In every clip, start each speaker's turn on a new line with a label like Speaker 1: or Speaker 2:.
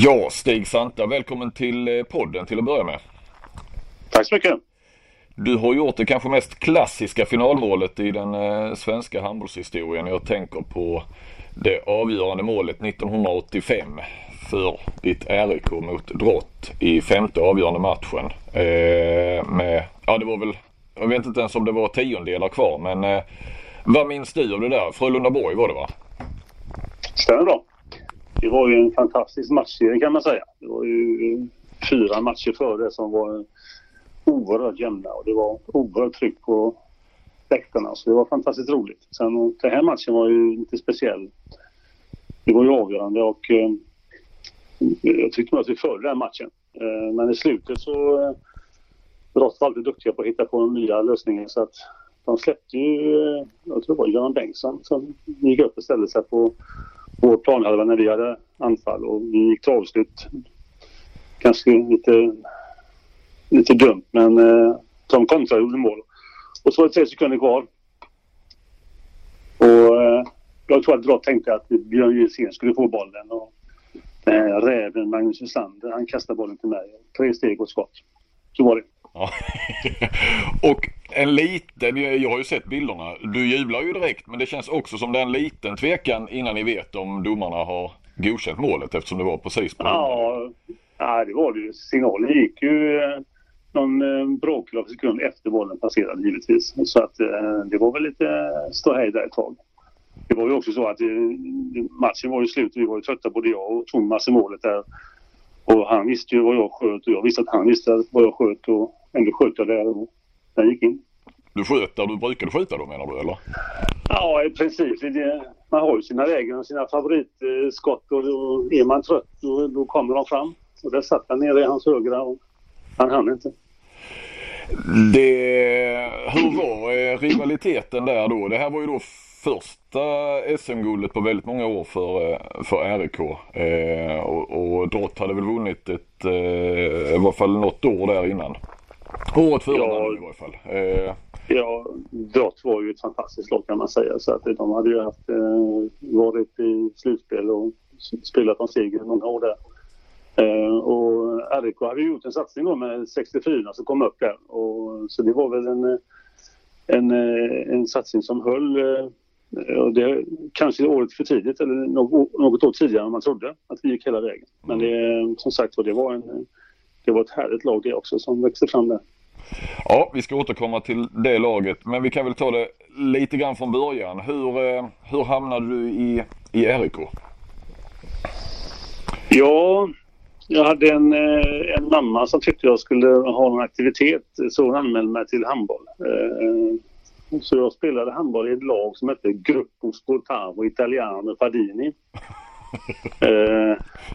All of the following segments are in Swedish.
Speaker 1: Ja, Stig Santa, välkommen till eh, podden till att börja med.
Speaker 2: Tack så mycket.
Speaker 1: Du har gjort det kanske mest klassiska finalmålet i den eh, svenska handbollshistorien. Jag tänker på det avgörande målet 1985 för ditt RIK mot Drott i femte avgörande matchen. Eh, med, ja det var väl, jag vet inte ens om det var tiondelar kvar men eh, vad minns du av det där? Frölunda-Borg var det va?
Speaker 2: Stämmer bra. Det var ju en fantastisk matchserie kan man säga. Det var ju eh, fyra matcher före som var oerhört jämna och det var oerhört tryck på läktarna. Så det var fantastiskt roligt. Sen den här matchen var ju lite speciell. Det var ju avgörande och eh, jag tyckte nog att vi förde den matchen. Eh, men i slutet så eh, Brott var alltid duktiga på att hitta på nya lösningar så att de släppte ju, eh, jag tror det var Göran Bengtsson som gick upp och ställde sig på vår planhalva när vi hade anfall och vi gick till avslut. Kanske lite, lite dumt men eh, de kontrade och gjorde mål. Och så var det tre sekunder kvar. Och eh, jag tror att Drott tänkte att Björn Gilsén skulle få bollen. Och, eh, räven Magnus Wislander, han kastade bollen till mig. Tre steg och skott. Så var det.
Speaker 1: Ja. och en liten, jag har ju sett bilderna. Du jublar ju direkt men det känns också som det är en liten tvekan innan ni vet om domarna har godkänt målet eftersom det var precis på
Speaker 2: Ja, ja det var det ju. Signalen gick ju eh, någon eh, bråkdel av sekund efter bollen passerade givetvis. Så att eh, det var väl lite ståhej där ett tag. Det var ju också så att matchen var ju slut och vi var ju trötta både jag och Thomas i målet där. Och han visste ju vad jag sköt och jag visste att han visste vad jag sköt och ändå sköt jag där och den gick in.
Speaker 1: Du sköt där du brukade skjuta då menar du eller?
Speaker 2: Ja i princip. Man har ju sina lägen och sina favoritskott och då är man trött då, då kommer de fram. Och där satt han nere i hans högra och han hann inte.
Speaker 1: Det, hur var eh, rivaliteten där då? Det här var ju då första SM-guldet på väldigt många år för, eh, för RIK. Eh, och, och Drott hade väl vunnit ett, eh, i varje fall något år där innan. Året före ja, i varje fall. Eh.
Speaker 2: Ja, Drott var ju ett fantastiskt lag kan man säga. Så att de hade ju haft, eh, varit i slutspel och spelat om seger många år där. Eh, och RIK hade gjort en satsning då med 64 som kom upp där. Och, så det var väl en, en, en satsning som höll och det kanske året för tidigt eller något, år tidigare än man trodde att vi gick hela vägen. Men det, som sagt det var, en, det var ett härligt lag det också som växte fram där.
Speaker 1: Ja, vi ska återkomma till det laget men vi kan väl ta det lite grann från början. Hur, eh, hur hamnade du i, i RIK?
Speaker 2: Ja, jag hade en, eh, en mamma som tyckte jag skulle ha någon aktivitet så hon anmälde mig till handboll. Eh, så jag spelade handboll i ett lag som hette Gruppo Sportavo Italiano Fadini.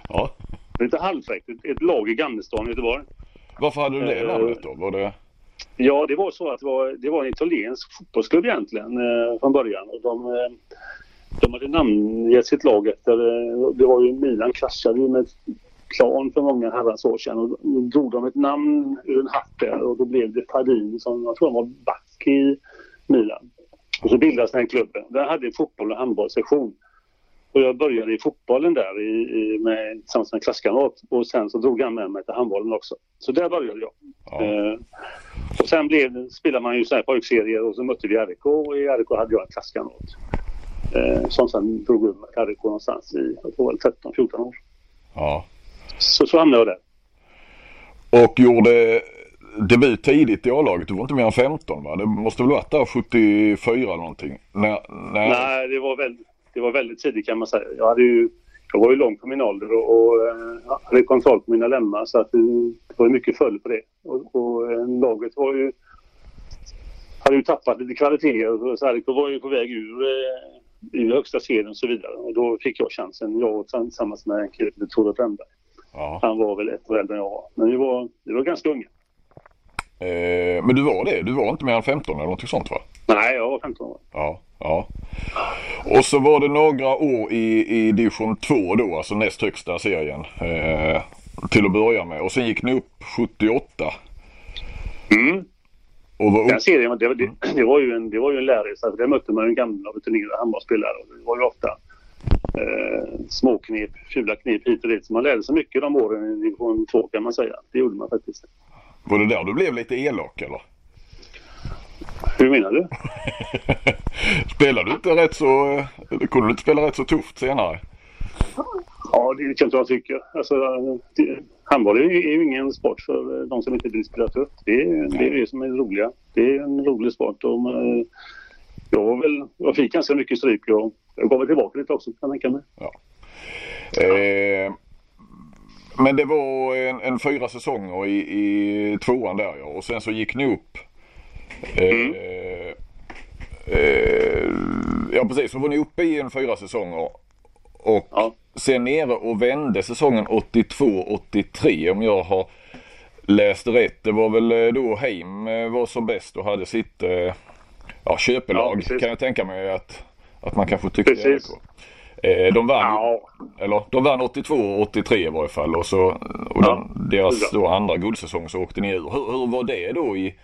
Speaker 2: ja. Lite halvfräckt. Ett lag i Gamlestan i Göteborg.
Speaker 1: Varför hade du det eh, namnet då? Var det...
Speaker 2: Ja, det var så att det var, det var en italiensk fotbollsklubb egentligen eh, från början. Och de, eh, de hade namngett sitt lag efter... Eh, det var ju Milan kraschade ju med plan för många herrans år sedan. Och då drog de ett namn ur en hatt där och då blev det Fadini som jag tror han var back i Milan. Och så bildades den klubben. Den hade en fotboll och handbollssektion. Och jag började i fotbollen där i, i, med, tillsammans med en klasskamrat. Och sen så drog han med mig till handbollen också. Så där började jag. Ja. Eh, och sen blev, spelade man ju så här pojkserier och så mötte vi RIK och i RIK hade jag en klasskamrat. Eh, som sen drog upp med RIK någonstans i, jag tror 13-14 år.
Speaker 1: Ja.
Speaker 2: Så, så hamnade jag där.
Speaker 1: Och gjorde debut tidigt i A-laget. Du var inte mer än 15 va? Det måste väl varit där 74 eller någonting?
Speaker 2: När, när... Nej, det var, väldigt, det var väldigt tidigt kan man säga. Jag, hade ju, jag var ju lång på min ålder och, och äh, hade kontroll på mina lemmar så att det, var mycket följd på det. Och, och äh, laget var ju, hade ju tappat lite kvaliteter. Så RIK var ju på väg ur, äh, ur högsta serien och så vidare. Och då fick jag chansen. Jag tillsammans med en kille, Tore Brännberg. Ja. Han var väl ett år äldre än jag var. Men vi var, vi var ganska unga.
Speaker 1: Eh, men du var det? Du var inte mer än 15 eller något sånt va?
Speaker 2: Nej, jag var 15 år.
Speaker 1: Ja, ja. Och så var det några år i, i division 2 då, alltså näst högsta serien. Eh, till att börja med. Och sen gick ni upp 78.
Speaker 2: Mm. Och var Den serien, det, det, det, var ju en, det var ju en lärresa. Där mötte man ju gamla rutinerade handbollsspelare. Det var ju ofta eh, småknep, fula knep hit och dit. Så man lärde sig mycket de åren i division 2 kan man säga. Det gjorde man faktiskt.
Speaker 1: Var det där du blev lite elak eller?
Speaker 2: Hur menar du?
Speaker 1: Spelade du inte rätt så, eller kunde du inte spela rätt så tufft senare?
Speaker 2: Ja, det jag inte jag tycker. Alltså, det, handboll är ju ingen sport för de som inte vill spela tufft. Det är det, är det som är det roliga. Det är en rolig sport. Och, eh, jag, var väl, jag fick ganska mycket stryk och jag gav väl tillbaka lite också kan jag tänka mig.
Speaker 1: Ja. Eh, men det var en, en fyra säsonger i, i tvåan där ja och sen så gick ni upp. Eh,
Speaker 2: Mm.
Speaker 1: eh, ja precis, så var ni uppe i en fyra säsonger. Och
Speaker 2: Ja.
Speaker 1: sen nere och vände säsongen 82-83 om jag har läst rätt. Det var väl eh, då Heim eh, var som bäst och hade sitt eh, ja, köpelag
Speaker 2: Ja,
Speaker 1: kan jag tänka mig att, att man kanske tyckte
Speaker 2: Precis.
Speaker 1: Eh, de vann
Speaker 2: Ja,
Speaker 1: eller de vann 82 och 83 i varje fall och så och
Speaker 2: Ja,
Speaker 1: den, deras då andra guldsäsong så åkte ni ur. Hur, hur var det då i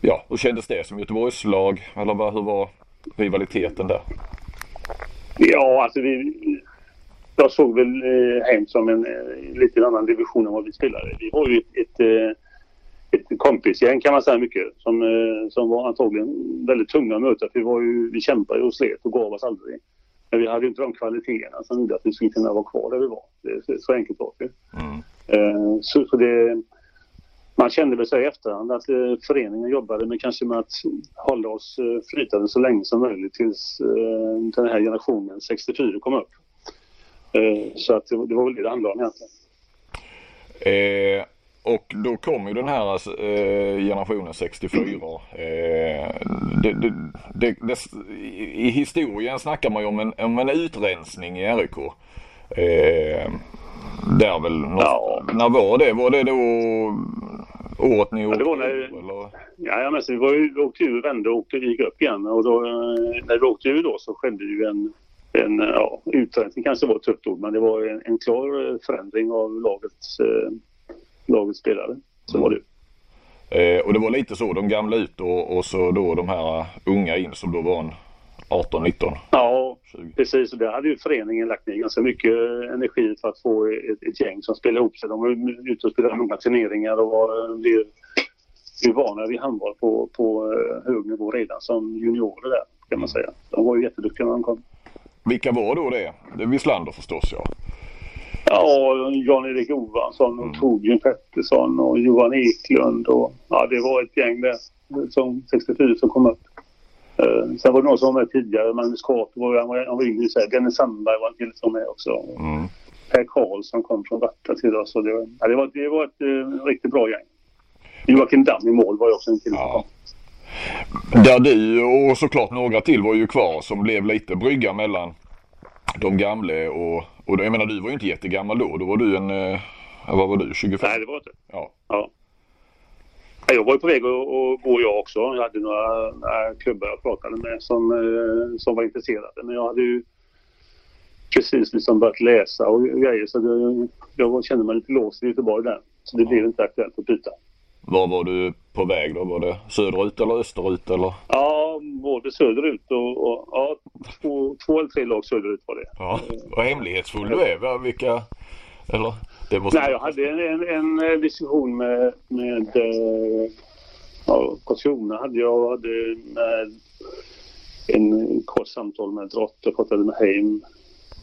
Speaker 1: Ja, hur kändes det som Göteborgslag? Eller vad, hur var rivaliteten där?
Speaker 2: ja alltså vi... Jag såg väl eh, hem som en eh, lite annan division än vad vi spelade. Vi var ju ett, ett, eh, ett kompisgäng kan man säga mycket. Som, som var antagligen väldigt tunga att möta. För vi, var ju, vi kämpade och slet och gav oss aldrig. Men vi hade inte de kvaliteterna som gjorde att vi skulle kunna vara kvar där vi var. Det, så, så enkelt var det.
Speaker 1: Mm.
Speaker 2: Eh, Så, så det, man kände väl sig i efterhand att eh, föreningen jobbade med kanske med att hålla oss eh, flytande så länge som möjligt tills eh, den här generationen 64 kom upp. Eh, Så att det, det var väl det det handlade om egentligen.
Speaker 1: Och då kom ju den här eh, generationen 64. Eh, det, det, det, det, I historien snackar man ju om en, om en utrensning i RIK. Eh, där väl,
Speaker 2: Ja.
Speaker 1: när var det? Var det då året ni
Speaker 2: Ja,
Speaker 1: åkte
Speaker 2: det var när-
Speaker 1: ur, eller?
Speaker 2: Ja, ja, men så vi, var ju, vi åkte ur, vände och åkte, gick upp igen. Och då, eh, när vi åkte ur då så skedde ju en, en ja, utrensning kanske var ett tufft ord, men det var en, en klar eh, förändring av lagets, eh, lagets spelare. Så var det.
Speaker 1: Eh, och det var lite så, de gamla ut och, och så då de här unga in som då var en 18, 19,
Speaker 2: Ja,
Speaker 1: 20.
Speaker 2: Precis, och där hade ju föreningen lagt ner ganska mycket energi för att få ett, ett gäng som spelar ihop sig. De var ute och spelade många turneringar och var, blev, blev vana vid handboll på, på eh, hög nivå redan som juniorer där kan man säga. De var ju jätteduktiga när de kom.
Speaker 1: Vilka var då det? Det är Wislander förstås ja.
Speaker 2: Ja, Jan-Erik Johansson och Torbjörn Pettersson och Johan Eklund och ja, det var ett gäng där som 64 som kom upp. Uh, sen var det någon som var med tidigare, Magnus Cato var, han var, han var yngre. Dennis Sandberg var en till som var med också.
Speaker 1: Mm.
Speaker 2: Per Karlsson kom från Varta till oss. Och det, ja, det, var, det var ett eh, riktigt bra gäng. Joakim Damm i mål var ju också en som
Speaker 1: Ja. Där du och såklart några till var ju kvar som blev lite brygga mellan de gamla och, och jag menar du var ju inte jättegammal då. Då var du en, eh, vad var du, 25?
Speaker 2: Nej, det var inte.
Speaker 1: Ja.
Speaker 2: Ja. Ja, Jag var ju på väg att, gå jag också. Jag hade några, några klubbar jag pratade med som, eh, som var intresserade. Men jag hade ju precis liksom börjat läsa och grejer så det, jag kände mig lite låst i Göteborg där. Så det blev inte aktuellt att byta.
Speaker 1: Var var du på väg då? Var det söderut eller österut eller?
Speaker 2: Ja, både söderut och, och ja, två, två eller tre lag söderut var det.
Speaker 1: Ja, vad hemlighetsfull du är. Va? Vilka, eller? Det måste...
Speaker 2: Nej, jag hade en, en, en eh, diskussion med, med eh, ja, Karlskrona hade jag hade med en kort samtal med Drott. Jag pratade med Heim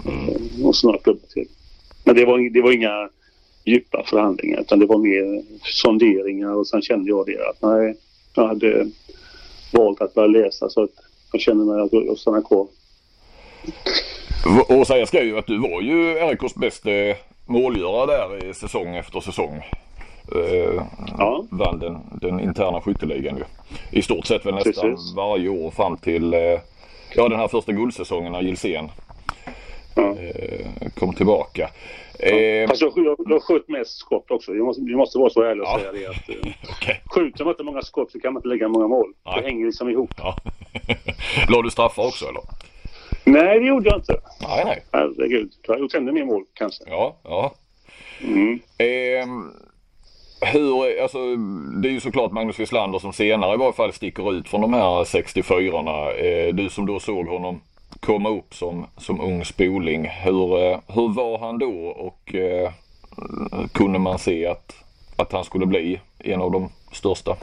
Speaker 2: eh, och så några klubbar till. Men det var, det var inga djupa förhandlingar utan det var mer sonderingar och sen kände jag det att nej, jag hade valt att börja läsa så att jag kände mig att jag stannar kvar.
Speaker 1: Och säga ska ju att du var ju RIKs bästa målgörare där i säsong efter säsong. Eh,
Speaker 2: Ja.
Speaker 1: Vann den, den interna skytteligan ju. I stort sett väl nästan
Speaker 2: Precis.
Speaker 1: varje år fram till eh, ja, den här första guldsäsongen när Gilsén
Speaker 2: Ja.
Speaker 1: eh, kom tillbaka. Eh,
Speaker 2: Fast jag, jag, jag sköt mest skott också. Vi måste, måste vara så ärliga och
Speaker 1: Ja.
Speaker 2: säga det. Att, eh,
Speaker 1: okej.
Speaker 2: skjuter man inte många skott så kan man inte lägga många mål.
Speaker 1: Nej.
Speaker 2: Det hänger liksom ihop.
Speaker 1: Ja. La du straffar också eller?
Speaker 2: Nej, det gjorde jag inte.
Speaker 1: Nej, nej.
Speaker 2: Herregud. Jag har gjort ännu mer mål kanske.
Speaker 1: Ja, ja.
Speaker 2: Mm.
Speaker 1: Ehm, hur, alltså, det är ju såklart Magnus Wislander som senare i varje fall sticker ut från de här 64orna. Eh, du som då såg honom komma upp som, som ung spoling. Hur, eh, hur var han då och eh, kunde man se att, att han skulle bli en av de största?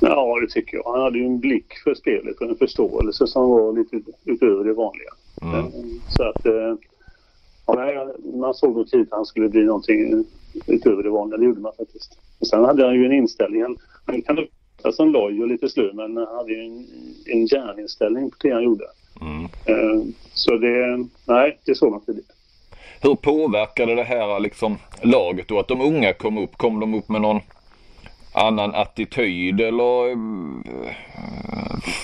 Speaker 2: Ja, det tycker jag. Han hade ju en blick för spelet och en förståelse som var lite utöver det vanliga. Mm. Så att ja, man såg nog tidigt att han skulle bli någonting utöver det vanliga. Det gjorde man faktiskt. Och sen hade han ju en inställning. Han, han kan lukta som loj och lite slö men han hade ju en, en järninställning på det han gjorde. Mm. Uh, så det, nej, det såg man tidigt.
Speaker 1: Hur påverkade det här liksom laget då? Att de unga kom upp? Kom de upp med någon annan attityd eller eh,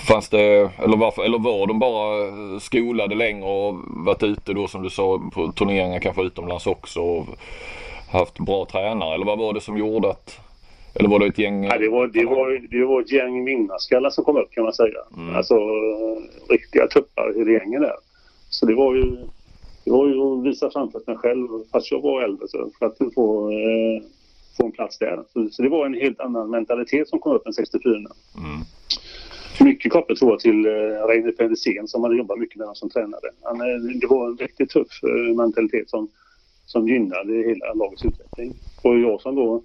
Speaker 1: fanns det, eller varför, eller var de bara skolade längre och varit ute då som du sa på turneringar kanske utomlands också och haft bra tränare eller vad var det som gjorde att eller var det ett gäng?
Speaker 2: Ja, det, var, det, var, det var ett gäng vinnarskallar som kom upp kan man säga. Mm. Alltså riktiga tuppar i regeringen där. Så det var ju, det var ju att visa framför mig själv fast jag var äldre så för att få eh, få en plats där. Så, så, det var en helt annan mentalitet som kom upp än 64. Mm. Mycket kopplat tror jag till uh, Reine Pedersen som hade jobbat mycket med honom som tränare. Han, uh, det var en riktigt tuff uh, mentalitet som, som gynnade hela lagets utveckling. Och jag som då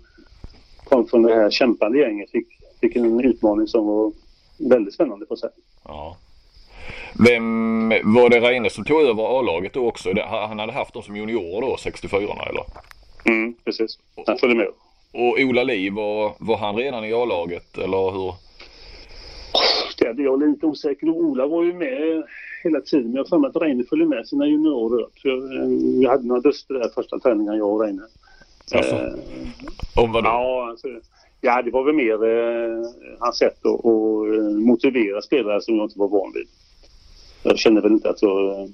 Speaker 2: kom från det här kämpande gänget fick, fick en utmaning som var väldigt spännande på sig. Ja.
Speaker 1: Vem, var det Reine som tog över A-laget då också? Han hade haft dem som juniorer då, 64 eller?
Speaker 2: Mm, precis. Han följde med.
Speaker 1: Och Ola Li, var, var han redan i A-laget eller hur?
Speaker 2: Det är jag lite osäker Ola var ju med hela tiden. Men jag har för mig att Reine följde med sina juniorer. För vi hade några duster där första träningen jag och Reine.
Speaker 1: Alltså, eh, om vad då?
Speaker 2: Ja, alltså, ja, det var väl mer eh, hans sätt att, att eh, motivera spelare som jag inte var van vid. Jag kände väl inte att jag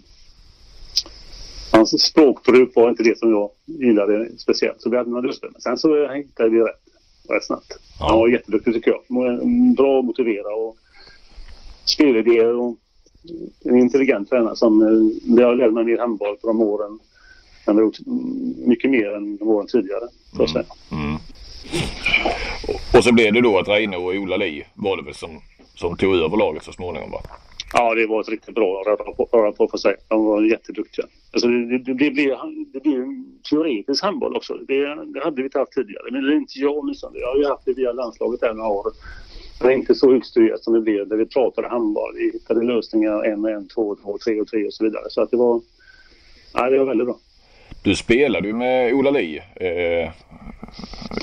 Speaker 2: hans språkbruk var inte det som jag gillade speciellt. Så vi hade några duster. Men sen så hittade vi rätt rätt snabbt. Ja. Han var jätteduktig tycker jag. Bra att motivera och spelidéer och en intelligent tränare som har lärt mig mer handboll på de åren. Han har gjort mycket mer än de åren tidigare. Så att säga. Mm. Mm.
Speaker 1: Och så blev det då att Reine och Ola Li var det väl som, som tog över laget så småningom va?
Speaker 2: Ja, det var ett riktigt bra röra på, röra på för sig. De var jätteduktiga. Alltså det, det, det, blev, det blev teoretisk handboll också. Det, det hade vi inte haft tidigare. Men det är inte jag åtminstone. Jag har ju haft det via landslaget där några år. Det är inte så utstuderat som det blev där vi pratade handboll. Vi hittade lösningar en och en, två, två, tre och tre och så vidare. Så att det var, ja, det var väldigt bra.
Speaker 1: Du spelade ju med Ola Li eh,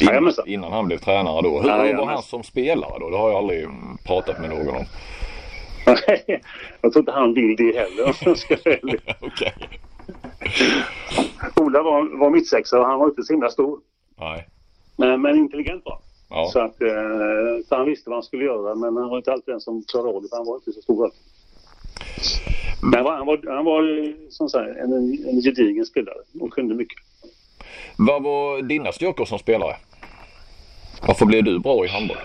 Speaker 1: innan, innan han blev tränare då. Hur ja, var han som spelare då? Det har jag aldrig pratat med någon om.
Speaker 2: jag tror inte han vill det heller om jag ska okay. Ola var, var mittsexa och han var inte så himla stor. Nej. Men, men intelligent var ja. så, att, eh, så han visste vad han skulle göra men han var inte alltid den som klarade av det för han var inte så stor. Men han var, han var som sagt en, en gedigen spelare och kunde mycket.
Speaker 1: Vad var dina styrkor som spelare? Varför blev du bra i handboll?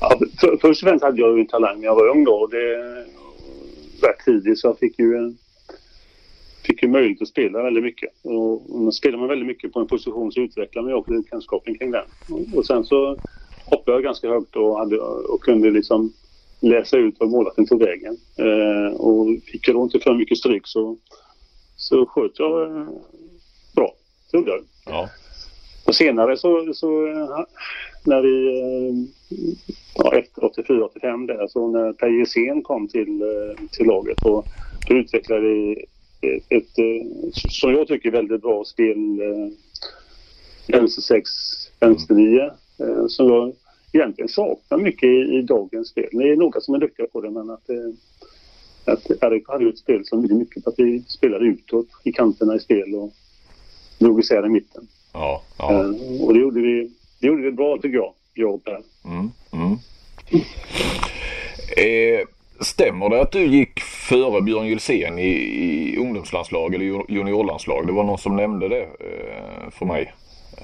Speaker 2: Ja, för, först och främst hade jag ju en talang när jag var ung då. Det, rätt tidigt så jag fick ju, en, fick ju möjlighet att spela väldigt mycket. Och, och spelar man väldigt mycket på en position så utvecklar man ju också kunskapen kring den. Och, och sen så hoppade jag ganska högt och, hade, och kunde liksom läsa ut var målvakten tog vägen. Eh, och fick jag då inte för mycket stryk så, så sköt jag eh, bra. Gjorde jag. Ja. Och senare så, så när vi, eh, ja, efter 84-85 där, så när Per Jesén kom till, eh, till laget och då utvecklade vi ett, ett, eh, som jag tycker, väldigt bra spel. Vänster 6, vänster 9. Som jag egentligen saknar mycket i, i dagens spel. Det är några som är duktiga på det men att, att Erik hade ett spel som byggde mycket på att vi spelade utåt i kanterna i spel och drog isär i mitten. Ja, ja. Och det gjorde vi det gjorde vi bra tycker jag, jag och Per. Mm, mm.
Speaker 1: Eh, stämmer det att du gick före Björn Gylsén i, i ungdomslandslag eller juniorlandslag? Det var någon som nämnde det eh, för mig.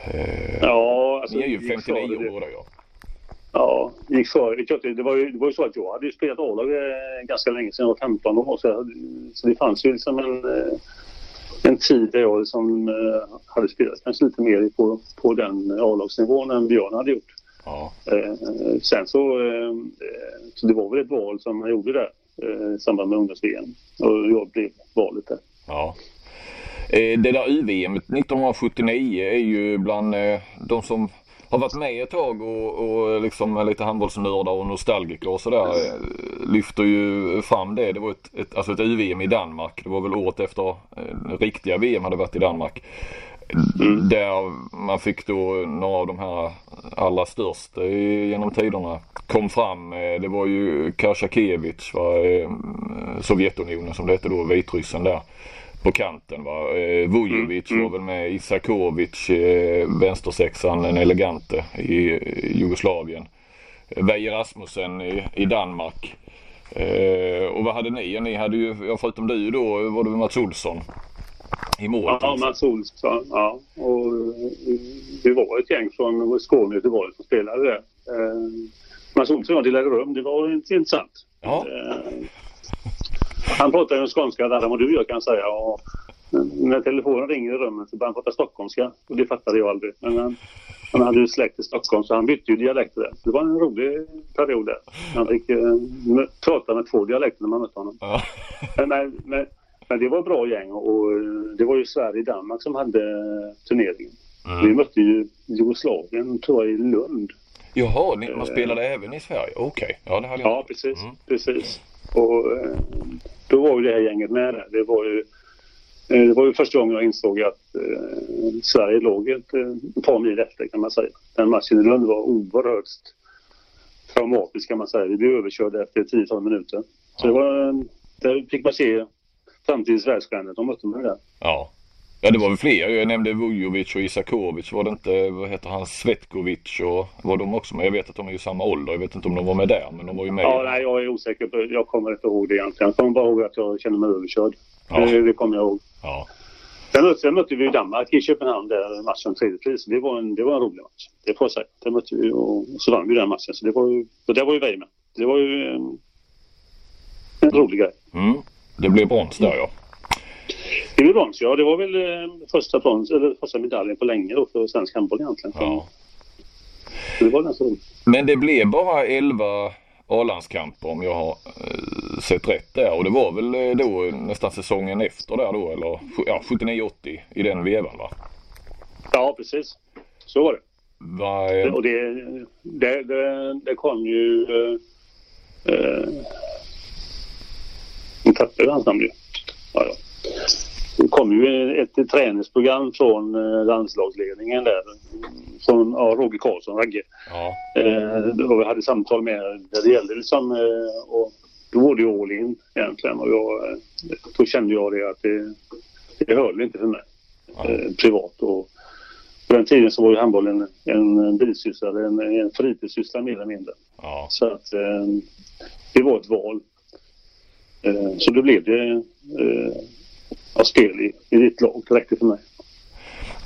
Speaker 1: Eh, ja, alltså, ni är ju 59 år båda ja.
Speaker 2: Ja, gick före. Det var, ju, det var ju så att jag hade ju spelat A-lag eh, ganska länge sedan jag var 15 år. Så, så det fanns ju liksom en eh, en tid där jag som eh, hade spelat kanske lite mer på, på den A-lagsnivån än Björn hade gjort. Ja. Sen så, så det var väl ett val som han gjorde där. i samband med ungdoms-VM. Och jag blev valet där.
Speaker 1: Ja. Det där UVM 1979 är ju bland de som har varit med ett tag och, och liksom är lite handbollsnördar och nostalgiker och sådär eh, lyfter ju fram det. Det var ett, ett, alltså ett UVM i Danmark. Det var väl året efter eh, riktiga VM hade varit i Danmark. Mm. Där man fick då några av de här allra största genom tiderna kom fram. Det var ju Kasakevich, Sovjetunionen som det hette då, Vitryssen där på kanten. Va? Eh, Vujovic mm. var väl med, Isakovic, eh, vänstersexan, en elegante i Jugoslavien. Veje Rasmussen i, i Danmark. Eh, och vad hade ni? Ni hade ju, ja, förutom du då, var det Mats Olsson i mål.
Speaker 2: Ja, Mats Olsson. Ja. Och det eh, var ett gäng från Skåne och Göteborg som spelade där. Eh, Mats Olsson och jag delade rum. Det var intressant. Ja. Eh, han pratar ju skånska där än vad du gör kan jag säga. Och när telefonen ringer i rummet så börjar han prata stockholmska. Och det fattade jag aldrig. Men han, han hade ju släkt i Stockholm så han bytte ju dialekter där. Det var en rolig period där. Han fick eh, prata med två dialekter när man mötte honom. Ja. Men, men, men, det var bra gäng och det var ju Sverige-Danmark som hade turneringen. Mm. Vi mötte ju Jugoslavien tror jag i Lund.
Speaker 1: Jaha, ni, man spelade äh, även i Sverige? Okej. Okay.
Speaker 2: Ja, det hade jag Ja, precis. Mm. precis. Och eh, då var ju det här gänget med där. Det var ju, eh, det var ju första gången jag insåg att eh, Sverige låg ett, ett par mil efter kan man säga. Den matchen i Lund var oerhört traumatisk kan man säga. Vi blev överkörda efter 10-12 minuter. Så det var, där fick man se framtidens världsstjärnor. De mötte mig där.
Speaker 1: Ja. Ja det var väl fler. Jag nämnde Vujovic och Isakovic. Var det inte, vad heter han, Svetkovic och var de också med? Jag vet att de är i samma ålder. Jag vet inte om de var med där men de var ju med.
Speaker 2: Ja nej jag är osäker. På, jag kommer inte ihåg det egentligen. Jag kommer bara ihåg att jag känner mig överkörd. Ja. Det, det kommer jag ihåg. Ja. Sen sen mötte vi Danmark i Köpenhamn där matchen tredje pris. Det var en, det var en rolig match. Det får jag säga. Det mötte vi och, så vann vi den matchen. Så det var ju, och där var ju med. Det var ju en, en rolig grej.
Speaker 1: Mm. Det blev brons där ja.
Speaker 2: Det blev brons, ja. Det var väl eh, första, brons, eller första medaljen på länge då för svensk handboll egentligen. Ja. Så det var ganska roligt.
Speaker 1: Men det blev bara 11 A-landskamper om jag har eh, sett rätt där. Och det var väl eh, då nästan säsongen efter där då eller ja, 79-80 i den vevan va?
Speaker 2: Ja precis. Så var det. Va, eh... Och det, det, det, det kom ju... Eh, nu tappade jag hans namn ju. Ja, ja. Det kom ju ett träningsprogram från eh, landslagsledningen där. Från ja, Roger Karlsson, Ragge. Ja. Eh, vi hade samtal med där det gällde liksom eh, och då var det ju all in egentligen och jag, då kände jag det att det, det höll inte för mig ja. privat. Och på den tiden så var ju handbollen en, en bisyssla, en, en fritidssyssla mer eller mindre. Ja. Så att det var ett val. Så då blev det ha spel i, i ditt lag. Det räckte för mig.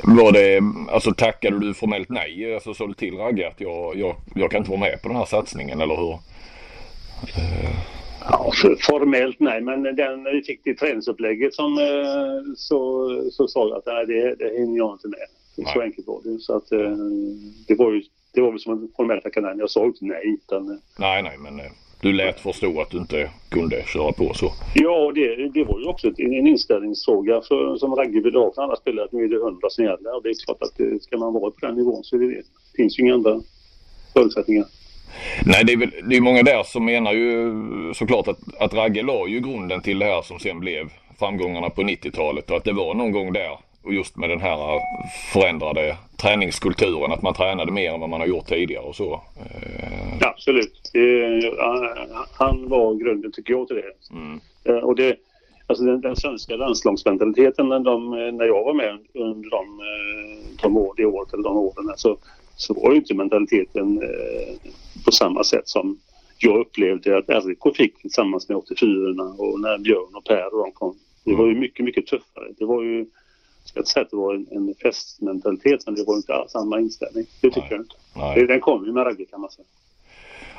Speaker 1: Var det, alltså tackade du formellt nej? Alltså sa du till Ragge att jag, jag, jag kan inte vara med på den här satsningen eller hur?
Speaker 2: Ja, formellt nej, men den, när vi fick det träningsupplägget som, eh, så, så sa jag att nej, det, det hinner jag inte med. Nej. Så enkelt var det. Så att, eh, det var ju det var väl som en formell tacka Jag sa inte nej. Utan,
Speaker 1: nej, nej, men du lät förstå att du inte kunde köra på så.
Speaker 2: Ja, det, det var ju också en inställningsfråga för, som Ragge ville ha för alla spelare. Nu är det hundra som gäller och det är klart att det, ska man vara på den nivån så det, finns ju inga andra förutsättningar.
Speaker 1: Nej, det är, väl, det är många där som menar ju såklart att, att Ragge la ju grunden till det här som sen blev framgångarna på 90-talet och att det var någon gång där och just med den här förändrade träningskulturen, att man tränade mer än vad man har gjort tidigare och så.
Speaker 2: Ja, absolut. Han var grunden tycker jag till det. Mm. Eh, och det alltså den, den svenska landslagsmentaliteten de, när jag var med under de, eh, de år, det året eller de åren så, så var ju inte mentaliteten eh, på samma sätt som jag upplevde att RIK fick tillsammans med 84 och när Björn och Per och de kom. Det var ju mycket, mycket tuffare. Det var ju inte säga att det var en, en festmentalitet men det var inte alls samma inställning. Det tycker Nej. jag inte. Nej. Den kom ju med Ragge kan man säga.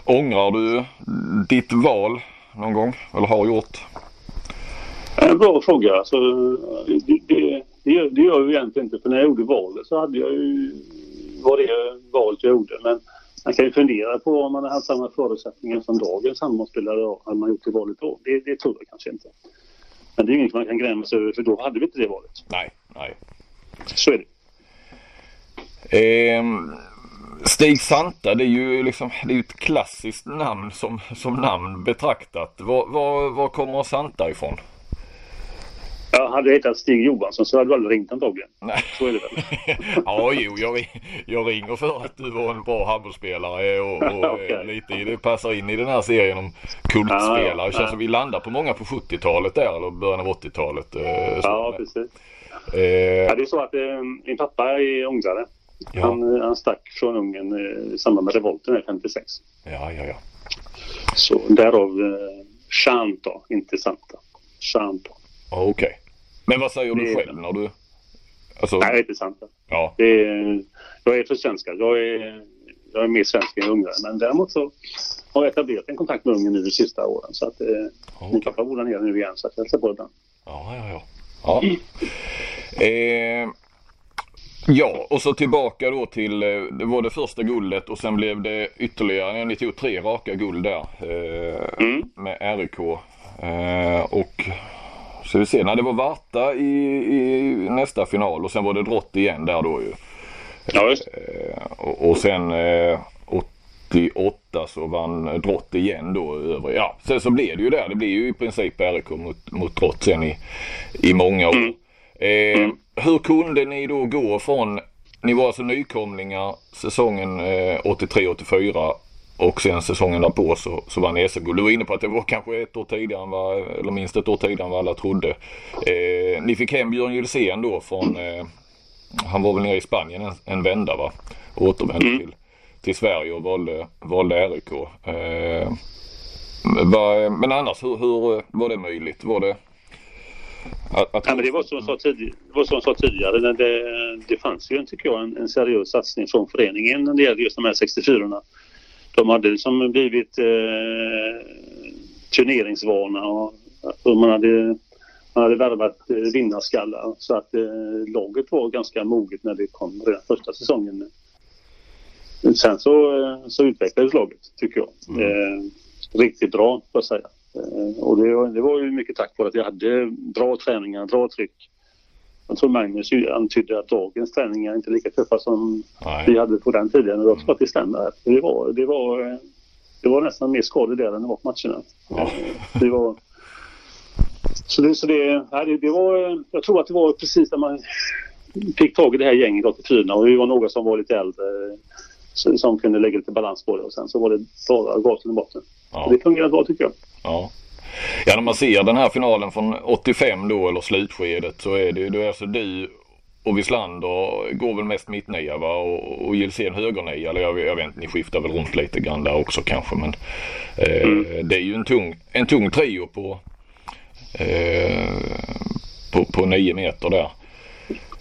Speaker 1: Ångrar du ditt val någon gång eller har gjort?
Speaker 2: En bra fråga. Alltså, det, det, det, gör, det gör jag egentligen inte för när jag gjorde valet så hade jag ju var det valet jag gjorde. Men man kan ju fundera på om man hade haft samma förutsättningar som dagens handbollsspelare hade man gjort det valet då. Det, det tror jag kanske inte. Men det är inget man kan gräma sig över för då hade vi inte det valet.
Speaker 1: Nej, nej.
Speaker 2: Så är det.
Speaker 1: Eh, Stig Santa, det är ju liksom, det är ett klassiskt namn som, som namn betraktat. Var, var, var kommer Santa ifrån?
Speaker 2: Ja, hade jag hetat Stig Johansson så hade du aldrig ringt antagligen.
Speaker 1: Nej.
Speaker 2: Så är det väl?
Speaker 1: ja, jo, jag, jag ringer för att du var en bra handbollsspelare och, och okay. lite det passar in i den här serien om kultspelare. Ja, ja. Det känns som vi landar på många på 70-talet där eller början av 80-talet.
Speaker 2: Eh, ja, precis. Eh, ja, det är så att eh, min pappa är ungrare. Ja. Han, han stack från Ungern eh, i samband med revolten 56.
Speaker 1: Ja, ja, ja.
Speaker 2: Så därav eh, Shanta, inte Santa. Shanta.
Speaker 1: Okej. Okay. Men vad säger du själv när du...
Speaker 2: Alltså... Nej, heter Santa.
Speaker 1: Ja.
Speaker 2: Det är, jag är för svenska. Jag är, jag är mer svensk än ungrare. Men däremot så har jag etablerat en kontakt med Ungern nu de sista åren. Så att eh, okay. min pappa bor där nere nu igen så att jag hälsar på ibland.
Speaker 1: Ja, ja, ja. Ja. Eh, Ja, och så tillbaka då till, eh, det var det första guldet och sen blev det ytterligare, ni tog tre raka guld där eh, mm. med RIK. Eh, och så vi ser, när det var Varta i, i, nästa final och sen var det Drott igen där då ju.
Speaker 2: Ja, just.
Speaker 1: Eh, och, och, sen 88 så vann Drott igen då över, ja sen så blev det ju där, det blir ju i princip RIK mot, mot Drott sen i, i många år. Mm. mm hur kunde ni då gå från, ni var alltså nykomlingar säsongen eh, 83-84 och sen säsongen därpå så, så vann ni SM-guld. Du var inne på att det var kanske ett år tidigare än vad, eller minst ett år tidigare än vad alla trodde. Eh, ni fick hem Björn Gylsén då från, eh, han var väl nere i Spanien en, en vända va? Och återvände mm. till, till Sverige och valde, valde RIK. Eh, men annars hur, hur var det möjligt? Var det
Speaker 2: att, att... Ja, men det var som jag sa tidigare. Det, var som jag sa tidigare det, det fanns ju tycker jag, en, en seriös satsning från föreningen när det gällde just de här 64-orna. De hade liksom blivit eh, turneringsvana och, och man hade man hade värvat eh, vinnarskallar så att eh, laget var ganska moget när det kom redan första säsongen. Sen så, eh, så utvecklades laget tycker jag. Mm. Eh, riktigt bra får jag säga. Eh, och det, det, var ju mycket tack vare att jag hade bra träningar, bra tryck. Jag tror Magnus antydde att dagens träningar är inte lika tuffa som Nej. vi hade på den tiden. Och jag tror att det stämmer. Det var, det var, det var nästan mer skador där än det var på matcherna. Ja. Det var, så det, så det, det var, jag tror att det var precis när man fick tag i det här gänget 84 och vi var några som var lite äldre som kunde lägga lite balans på det och sen så var det bara gasen i botten. Ja. Det fungerade bra tycker jag.
Speaker 1: Ja. Ja när man ser den här finalen från 85 då eller slutskedet så är det, är alltså du och Wislander går väl mest mittnia va och, och Gilsén högernia. Eller jag, jag vet inte, ni skiftar väl runt lite grann där också kanske men eh, mm. det är ju en tung, en tung trio på, eh, på, på nio meter där.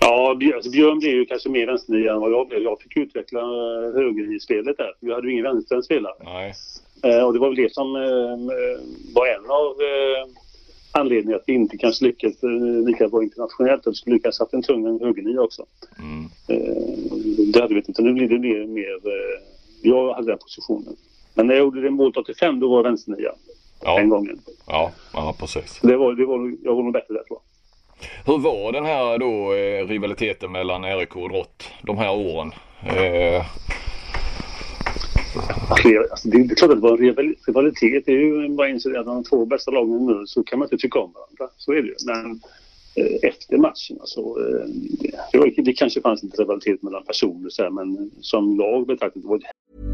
Speaker 2: Ja, alltså Björn blev ju kanske mer vänsternia än vad jag blev. Jag fick utveckla höger-i-spelet där. Vi hade ju ingen vänster spelare.
Speaker 1: Nej.
Speaker 2: Eh, och det var väl det som eh, var en av eh, anledningarna att vi inte kanske lyckades lika bra internationellt. Att vi skulle lyckas sätta en tung högernia också. Mm. Det hade vi inte. Nu blir det mer, mer jag hade den positionen. Men när jag gjorde det målet 85 då var jag vänsternia. Ja. Den gången.
Speaker 1: Ja, ja precis.
Speaker 2: Det var, det var, jag var nog bättre där tror jag.
Speaker 1: Hur var den här då eh, rivaliteten mellan RIK och Drott de här åren? Eh,
Speaker 2: Alltså, det, är klart att det var en rivalitet. Det är ju bara att att de två bästa lagen nu så kan man inte tycka om varandra. Så är det ju. Men eh, efter matchen alltså. eh, det, det kanske fanns en rivalitet mellan personer så här, men som lag betraktat var det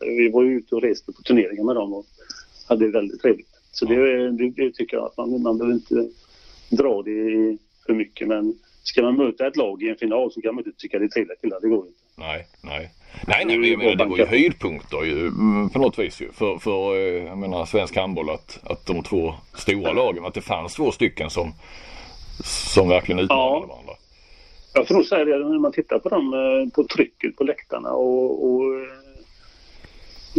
Speaker 2: Vi var ju ute och reste på turneringar med dem och hade väldigt trevligt. Så det, det, det, tycker jag att man, man behöver inte dra det för mycket. Men ska man möta ett lag i en final så kan man inte tycka det är trevligt killar. Det går inte.
Speaker 1: Nej, nej. Nej, nej, men jag menar det var ju höjdpunkter ju mm, på något vis ju. För, för eh, jag menar svensk handboll att, att de två stora lagen, att det fanns två stycken som, som verkligen utmanade ja. varandra.
Speaker 2: Jag får nog säga det när man tittar på dem, eh, på trycket på läktarna och, och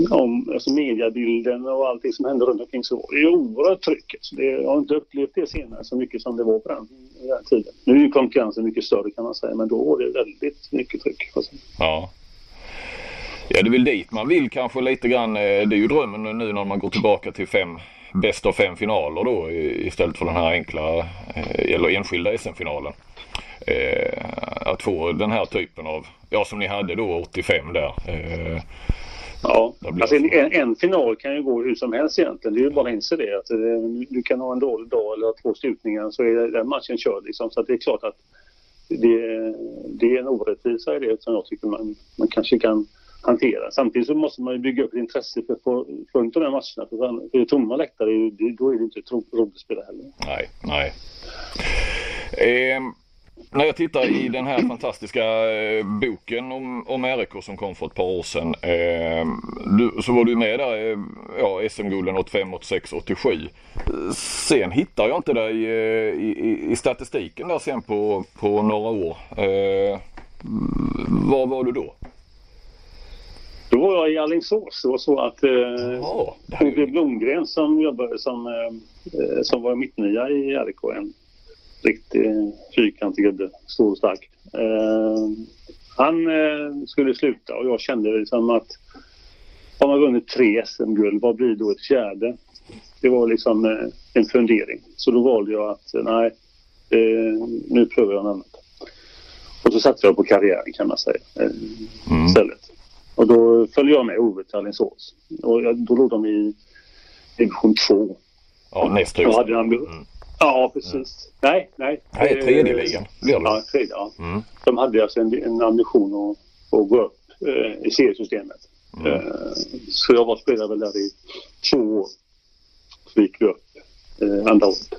Speaker 2: om alltså mediabilden och allting som hände runt omkring så var det ju oerhört tryck. Det, jag har inte upplevt det senare så mycket som det var på den, den tiden. Nu är ju konkurrensen mycket större kan man säga men då var det väldigt mycket tryck.
Speaker 1: Ja. Ja det är väl dit man vill kanske lite grann. Eh, det är ju drömmen nu när man går tillbaka till fem bäst av fem finaler då istället för den här enkla eh, eller enskilda SM-finalen. Att få den här typen av, ja som ni hade då 85 där.
Speaker 2: Ja, alltså en, en, final kan ju gå hur som helst egentligen. Det är ju bara att inse det. Att du kan ha en dålig dag eller två slutningar så är den matchen körd. Liksom. Så det är klart att det, det är en orättvisa i det som jag tycker man, man kanske kan hantera. Samtidigt så måste man ju bygga upp intresse för, för, för de här matcherna. För, för tomma läktare, då är det inte roligt att spela heller.
Speaker 1: Nej, nej. Eh, när jag tittar i den här fantastiska eh, boken om, om RIK som kom för ett par år sedan. Eh, du, så var du med där, eh, ja SM-gulden 85, 86, 87. Sen hittar jag inte dig eh, i, i, statistiken där sen på, på några år. Eh, var var du då?
Speaker 2: Då var jag i Alingsås. Det var så att eh, Ove Blomgren som jobbade som, eh, som var mittnia i RIK, riktig fyrkantig gubbe, stor och stark. Eh, han eh, skulle sluta och jag kände liksom att har man vunnit tre SM-guld, vad blir då ett fjärde? Det var liksom eh, en fundering. Så då valde jag att nej, eh, nu prövar jag något annat. Och så satsade jag på karriären kan man säga eh, mm. istället. Och då följde jag med Ove till Alingsås. Och jag, då låg de i division 2.
Speaker 1: Ja, näst högst. Mm.
Speaker 2: Ja, precis. Mm. Nej, nej.
Speaker 1: Nej, tredje ligan
Speaker 2: blir det. Ja, tredje, ja. Mm. De hade alltså en, en ambition att, att gå upp eh, i seriesystemet. Mm. Eh, så jag var spelare väl där i två år. Så gick vi upp eh, andra året.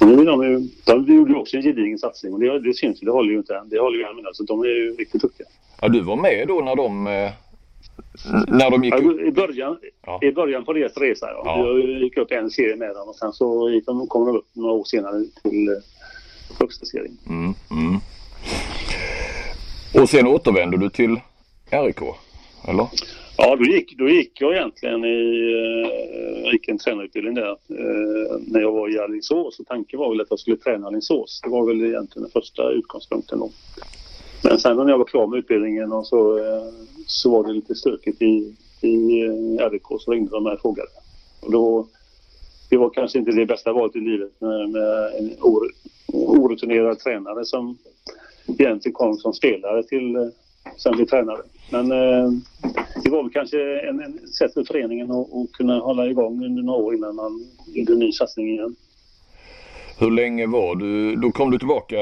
Speaker 2: Nu de, ju, de gjorde också en gedigen satsning och det, det syns ju. Det håller ju inte än. Det håller ju än. Alltså, de är ju riktigt duktiga.
Speaker 1: Ja, du var med då när de eh, när de gick upp?
Speaker 2: I början, ja. i början på deras resa ja. ja. Jag gick upp en serie med dem och sen så gick de, kom de upp några år senare till eh, högsta serien. Mm, mm.
Speaker 1: Och sen återvände du till RIK? Eller?
Speaker 2: Ja, då gick, då gick jag egentligen i uh, gick en tränarutbildning där uh, när jag var i Alingsås. Och tanken var väl att jag skulle träna Alingsås. Det var väl egentligen den första utgångspunkten då. Men sen när jag var klar med utbildningen och så, eh, så var det lite stökigt i, i eh, RIK så ringde de mig och frågade. Och då, det var kanske inte det bästa valet i livet med, med en or, orutinerad tränare som egentligen kom som spelare till eh, sen blev tränare. Men eh, det var väl kanske en, en sätt för föreningen att, att kunna hålla igång under några år innan man gjorde en ny satsning igen.
Speaker 1: Hur länge var du? Då kom du tillbaka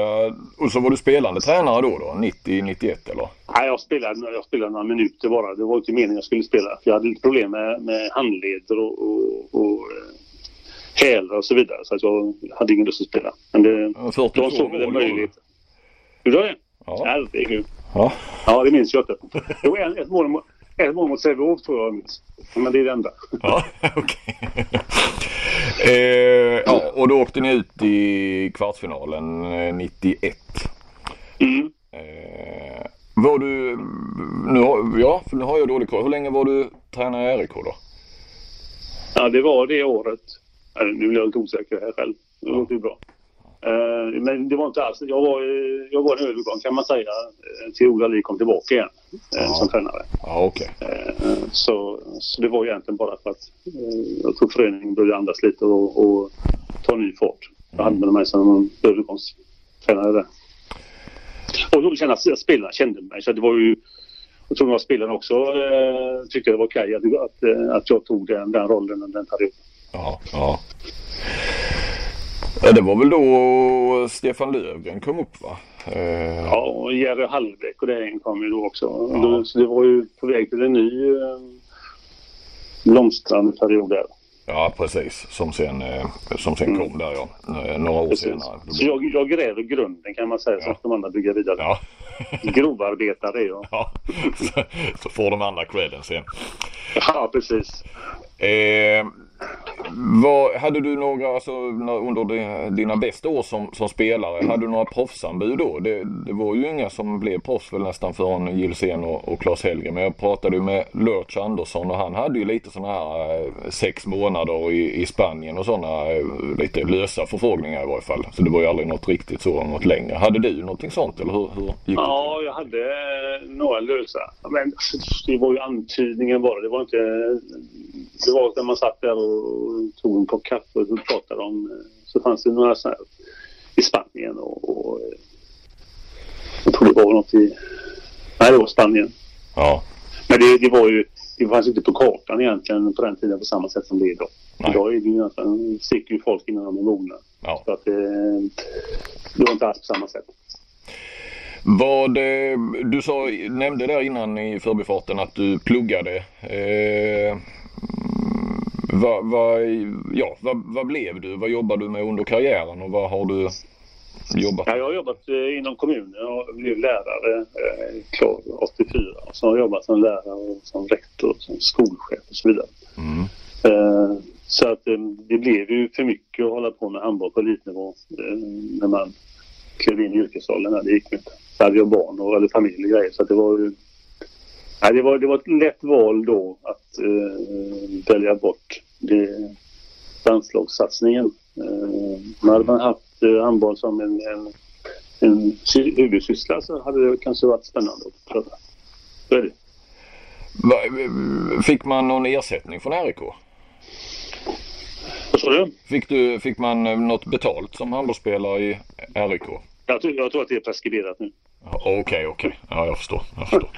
Speaker 1: och så var du spelande tränare då, då 90-91 eller?
Speaker 2: Nej, jag spelade, jag spelade några minuter bara. Det var inte meningen jag skulle spela. Jag hade lite problem med, med handleder och, och, och eh, hälar och så vidare. Så att jag hade ingen lust att spela. Men det, 42 de såg väl en möjlighet. Hur det? Ja. Herregud. Ja. ja, det minns jag inte. Det var ett mål, ett mål mot Sävehof tror jag. Men det är det enda.
Speaker 1: Ja, okej. eh, ja, och då åkte ni ut i kvartsfinalen 91. Eh, mm. Eh, var du, nu har, ja, för nu har jag dålig koll. Hur länge var du tränare i RIK då?
Speaker 2: Ja, det var det året. Nu blir jag lite osäker här själv. Det låter ju bra. Uh, men det var inte alls. Jag var, jag var en övergång kan man säga till Ola Lie kom tillbaka igen uh, som tränare.
Speaker 1: Ja, okay.
Speaker 2: så, så det var egentligen bara för att jag tror föreningen började andas lite och, och ta ny fart. Jag med mig som övergångstränare där. Och då kände att spelarna kände mig så det var ju jag tror att spelarna också eh, tyckte det var okej att, att, att jag tog den, den rollen under den perioden.
Speaker 1: Ja, ja. Ja, det var väl då Stefan Löfgren kom upp va?
Speaker 2: Eh... Ja, och Jerry Hallbäck och det kom ju då också. Ja. Så det var ju på väg till en ny eh, blomstrande period där.
Speaker 1: Ja precis, som sen, eh, som sen kom där ja. Eh, Några år
Speaker 2: Precis.
Speaker 1: senare.
Speaker 2: Så jag, jag gräver grunden kan man säga, så
Speaker 1: Ja.
Speaker 2: att de andra bygger vidare.
Speaker 1: Ja.
Speaker 2: Grovarbetare är jag.
Speaker 1: ja. Så, så får de andra credden sen.
Speaker 2: Ja, precis.
Speaker 1: Eh, vad, hade du några, alltså, under di- dina bästa år som, som spelare, hade du några proffsanbud då? Det, det var ju inga som blev proffs väl nästan förrän Gilsén och, och Claes Helge. Men jag pratade ju med Lurch Andersson och han hade ju lite sådana här eh, sex månader i, i Spanien och sådana eh, lite lösa förfrågningar i varje fall. Så det var ju aldrig något riktigt så, något längre. Hade du någonting sånt eller hur, hur gick det?
Speaker 2: Ja, jag hade eh, några lösa. Men alltså, det var ju antydningen bara. Det var inte... Det var när man satt där och tog en kopp kaffe och pratade om... eh, Så fanns det några så här i Spanien och... och eh, jag tror det var något i... Nej, det var Spanien.
Speaker 1: Ja,
Speaker 2: Men det, det var ju... Det fanns inte på kartan egentligen på den tiden på samma sätt som det är idag.
Speaker 1: Nej.
Speaker 2: Idag är det ju nästan... sticker ju folk innan de är mogna.
Speaker 1: ja.
Speaker 2: Så att det... Det var inte alls på samma sätt.
Speaker 1: Vad, eh, du sa, nämnde där innan i förbifarten att du pluggade. Eh, vad, vad, ja, vad, vad blev du? Vad jobbade du med under karriären och vad har du jobbat
Speaker 2: Ja, jag har jobbat eh, inom kommunen och blev lärare eh, klar 84. Och så har jag jobbat som lärare och som rektor och som skolchef och så vidare.
Speaker 1: Mm.
Speaker 2: Eh, så att eh, det blev ju för mycket att hålla på med handboll på elitnivå när man klev in i yrkesrollen. Det gick inte. Så hade jag barn och eller familj och grejer så det var ju Ja, det, var, det var ett lätt val då att eh, välja bort det, landslagssatsningen. Eh, hade man haft eh, handboll som en, en, en sy- huvudsyssla så hade det kanske varit spännande att pröva. Så är det.
Speaker 1: Fick man någon ersättning från RIK?
Speaker 2: Vad sa du?
Speaker 1: Fick, du, fick man eh, något betalt som handbollsspelare i RIK?
Speaker 2: Jag tror, jag tror att det är preskriberat nu.
Speaker 1: Okej, okej. Ja, jag förstår. Jag förstår.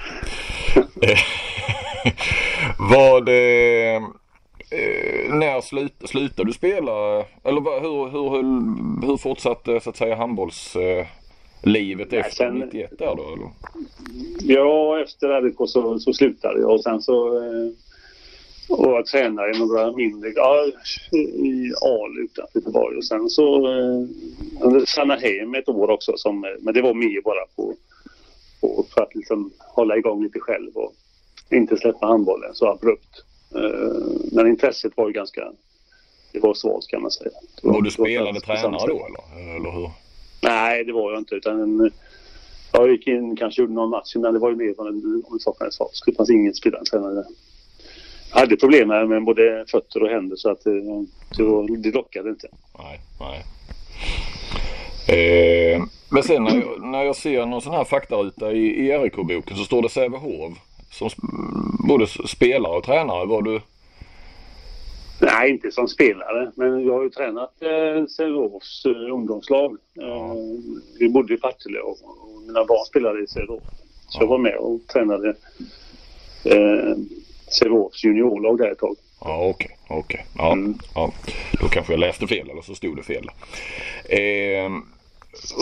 Speaker 1: Eh, Vad... Eh, när slut, slutade du spela? Eller vad, hur, hur, hur, hur fortsatte så att säga handbollslivet eh, efter
Speaker 2: sen-
Speaker 1: 91 där då? Eller?
Speaker 2: Ja, efter RIK så, så slutade jag och sen så eh, och jag tränade i några mindre, ja, i AL utanför Göteborg och sen så eh, stannade hem ett år också som, men det var mer bara på, på för att liksom hålla igång lite själv och inte släppa handbollen så abrupt. Eh, men intresset var ju ganska, det var svalt kan man säga. Det
Speaker 1: Var du
Speaker 2: var
Speaker 1: spelande tränare då eller? eller hur?
Speaker 2: Nej, det var jag inte. Utan eh, jag gick in kanske gjorde någon match, men det var ju mer om det saknades. Det fanns ingen spelande tränare. Jag hade problem med, både fötter och händer så att eh, det, var, det lockade inte.
Speaker 1: Nej, nej. Eh, men sen när jag, när jag ser någon sån här faktaruta i, i RIK-boken så står det Sävehof. Som sp- både spelare och tränare. Var du...
Speaker 2: Nej, inte som spelare, men jag har ju tränat eh, Sävehofs eh, ungdomslag. Eh, vi bodde i Partille och, och mina barn spelade i Sävehof. Så jag var med och tränade eh, Sävehofs juniorlag där ett tag.
Speaker 1: Ja okej, okej. Ja,
Speaker 2: Mm.
Speaker 1: ja. Då kanske jag läste fel eller så stod det fel. Eh,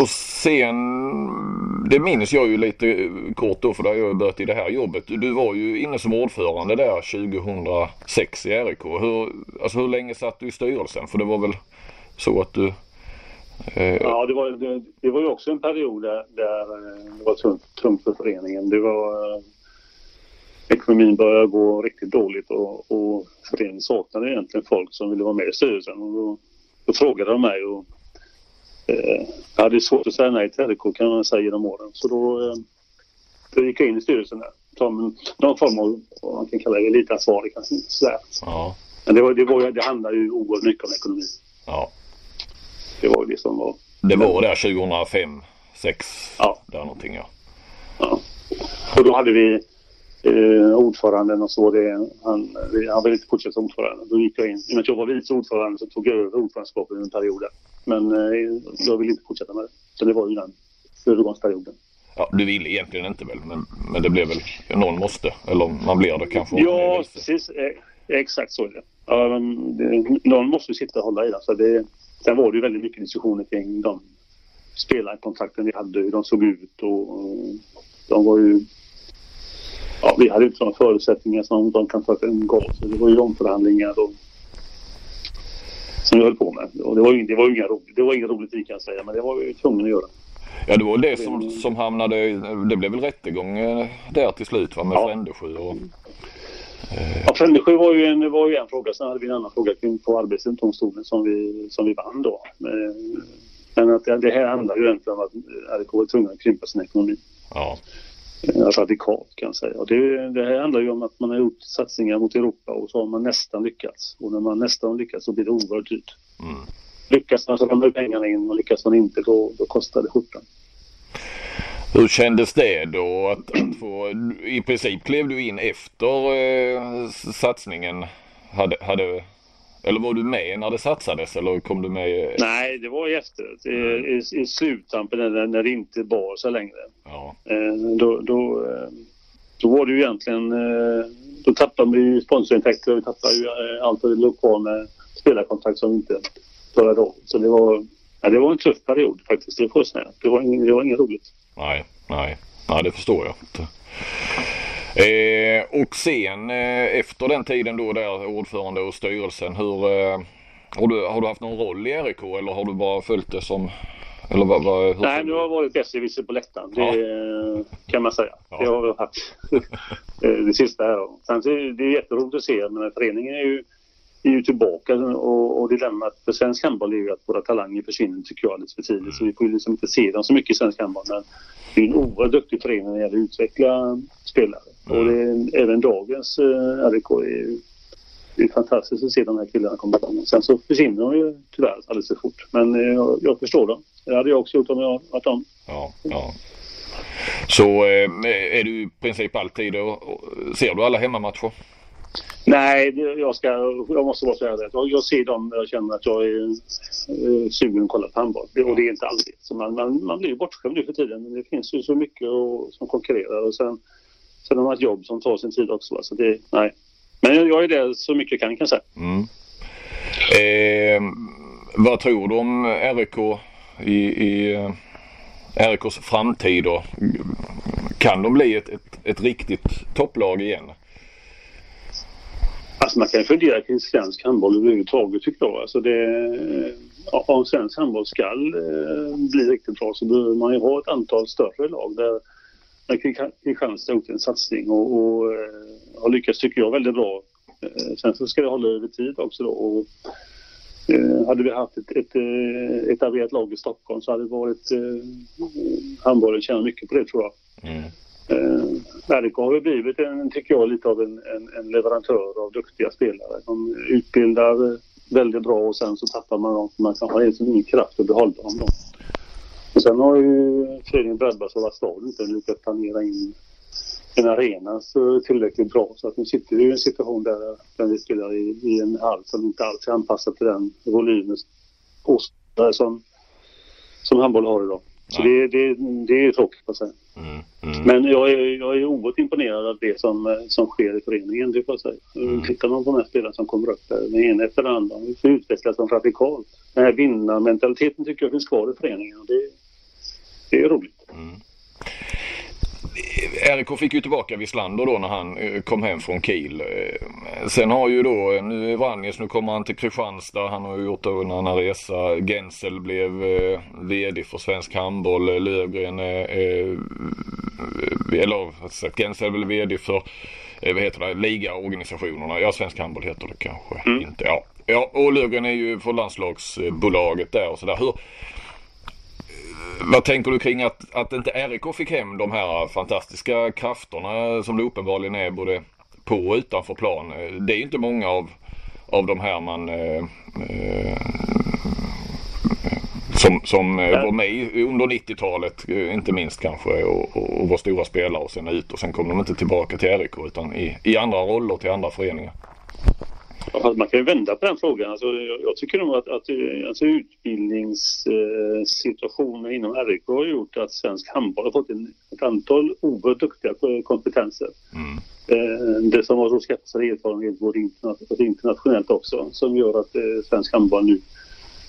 Speaker 1: och sen, det minns jag ju lite kort då för då har jag ju börjat i det här jobbet. Du var ju inne som ordförande där 2006 i RIK. Hur, alltså hur länge satt du i styrelsen? För det var väl så att du... Eh,
Speaker 2: Ja, det var, det, det var ju också en period där, där eh, det var tungt, tungt för föreningen. Det var, eh, ekonomin började gå riktigt dåligt och, och föreningen saknade egentligen folk som ville vara med i styrelsen. Och då, då frågade de mig och eh, jag hade svårt att säga nej till RIK kan man säga genom åren. Så då, eh, då gick jag in i styrelsen där. Som någon form av, vad man kan kalla det, elitansvarig kanske. Sådär.
Speaker 1: ja,
Speaker 2: Men det, var, det, var, det handlade ju oerhört mycket om ekonomi.
Speaker 1: ja.
Speaker 2: Det var ju det som var
Speaker 1: Det var där 2005, 6
Speaker 2: Ja.
Speaker 1: där någonting ja.
Speaker 2: Ja. Och då hade vi eh, ordföranden och så det, han, han ville inte fortsätta som ordförande. Då gick jag in. I och med att jag var vice ordförande så tog jag över ordförandeskapet under en period. där. Men eh, jag ville inte fortsätta med det. Så det var ju den övergångsperioden.
Speaker 1: ja. Du ville egentligen inte väl men, men det blev väl, någon måste. Eller man blir det kanske.
Speaker 2: Ja, precis. Eh, exakt så är det. Ja. Någon måste ju sitta och hålla i den. Så det, sen var det ju väldigt mycket diskussioner kring de spelarkontakten vi hade, hur de såg ut och, och de var ju... Ja, vi hade inte sådana förutsättningar som de kan ta en gång. Så det var ju omförhandlingar och som vi höll på med. Och det var ju det var inga det var inget roligt kan säga men det var vi tvungna att göra.
Speaker 1: Ja det var det som, som hamnade, det blev väl rättegång eh, där till slut va med ja. Frändesjö och...
Speaker 2: Eh... Ja Frändesjö var ju, en, var ju en fråga, sen hade vi en annan fråga kring på arbetsdomstolen som vi, som vi vann då. Men att det, det här handlar ju egentligen om att RIK var tvungna att krympa sin ekonomi.
Speaker 1: Ja.
Speaker 2: Radikalt kan jag säga. Och det, det här handlar ju om att man har gjort satsningar mot Europa och så har man nästan lyckats. Och när man nästan lyckats så blir det oerhört dyrt. Mm. Lyckas man så ramlar pengarna in och lyckas man inte då, då kostar det skjortan.
Speaker 1: Hur kändes det då att, att få, i princip klev du in efter eh, satsningen? Hade, hade eller var du med när det satsades eller kom du med?
Speaker 2: Nej, det var efter. Mm. I, i, sluttampen när, när det inte bar sig längre.
Speaker 1: Ja.
Speaker 2: Eh, då, då, eh, då var det ju egentligen... Eh, då tappade vi ju sponsorintäkter och vi tappade ju lokal med spelarkontrakt som vi inte klarade av. Så det var, ja, det var en tuff period faktiskt. Det, får det, var, det var inget roligt.
Speaker 1: Nej, nej. Nej, det förstår jag. Eh, och sen eh, efter den tiden då där ordförande och styrelsen, hur, eh, har, du, har du haft någon roll i RIK eller har du bara följt det som eller vad, vad,
Speaker 2: Nej, nu har jag varit besserwisser på läktaren. Det ja. kan man säga. Ja. Det har jag haft eh, det sista här. Sen är det jätteroligt att se, men föreningen är ju, är ju tillbaka och, och dilemmat för svensk handboll är ju att våra talanger försvinner tycker jag alldeles för tidigt. Mm. Så vi får ju liksom inte se dem så mycket i svensk handboll. Men det är en oerhört duktig förening när det gäller att utveckla spelare. Mm. Och det är, även dagens eh, RIK är det är fantastiskt att se de här killarna komma igång. Sen så försvinner de ju tyvärr alldeles för fort. Men eh, jag, jag förstår dem. Det hade jag också gjort om jag varit dem.
Speaker 1: Ja, ja. Så eh, är du i princip alltid och, ser du alla hemmamatcher?
Speaker 2: Nej, jag, ska, jag måste bara säga det. Jag, jag ser dem när jag känner att jag är uh, sugen att kolla på handboll. Och det är inte alltid. Så man, man, man blir ju bortskämd nu för tiden. Det finns ju så mycket och, som konkurrerar. Och sen, sen har man ett jobb som tar sin tid också. Så det, nej. Men jag, är det så mycket jag kan kan jag säga.
Speaker 1: Mm. Eh, vad tror du om RIK i, i eh, RIKs framtid då? Kan de bli ett, ett, ett riktigt topplag igen?
Speaker 2: Alltså man kan fundera kring svensk handboll överhuvudtaget tycker jag. Alltså det, om svensk handboll ska eh, bli riktigt bra så behöver man ju ha ett antal större lag där Kristianstad har gjort en satsning och, och eh, har lyckats tycker jag väldigt bra. Eh, sen så ska det hålla över tid också då. Och, eh, hade vi haft ett, ett, ett etablerat lag i Stockholm så hade det varit eh, handbollen tjänat mycket på det tror jag. Mm. Eh, RIK har ju blivit, en, tycker jag, lite av en, en, en, leverantör av duktiga spelare. De utbildar väldigt bra och sen så tappar man dem. Man kan ha liksom ingen kraft att behålla dem. Då. Och sen har ju föreningen drabbats av att staden inte lyckats planera in en arena så tillräckligt bra. Så att nu sitter vi i en situation där, där vi spelar i, i en hall som inte alls är anpassad till den volymen som, som handboll har idag. Så det, det, det är tråkigt att säga. Mm, mm. Men jag är, jag är oerhört imponerad av det som, som sker i föreningen, det får jag säga. Mm. Tittar man på de här spelarna som kommer upp där, den ena efter den andra, så utvecklas de radikalt. Den här vinnarmentaliteten tycker jag finns kvar i föreningen det, det är roligt. Mm.
Speaker 1: RIK fick ju tillbaka Wislander då när han eh, kom hem från Kiel. Eh, sen har ju då, nu är Vranjes, nu kommer han till Kristianstad. Han har ju gjort en annan resa. Gensel blev eh, VD för Svensk Handboll. Lövgren, eller Gensel är väl VD för, vad heter det, ligaorganisationerna. Ja, Svensk Handboll heter det kanske mm. inte. Ja. ja, och Lövgren är ju för landslagsbolaget där och sådär. Vad tänker du kring att, att inte RIK fick hem de här fantastiska krafterna som det uppenbarligen är både på och utanför plan? Det är ju inte många av, av de här man eh, eh, som, som var med under 90-talet, eh, inte minst kanske, och, och, och var stora spelare och sen ut och sen kom de inte tillbaka till RIK utan i, i andra roller till andra föreningar.
Speaker 2: Man kan ju vända på den frågan. Alltså, jag tycker nog att, att alltså, utbildningssituationen inom RIK har gjort att svensk handboll har fått en, ett antal oerhört duktiga kompetenser. Mm. Eh, det som har så skaffa sig erfarenhet både internationellt också som gör att eh, svensk handboll nu,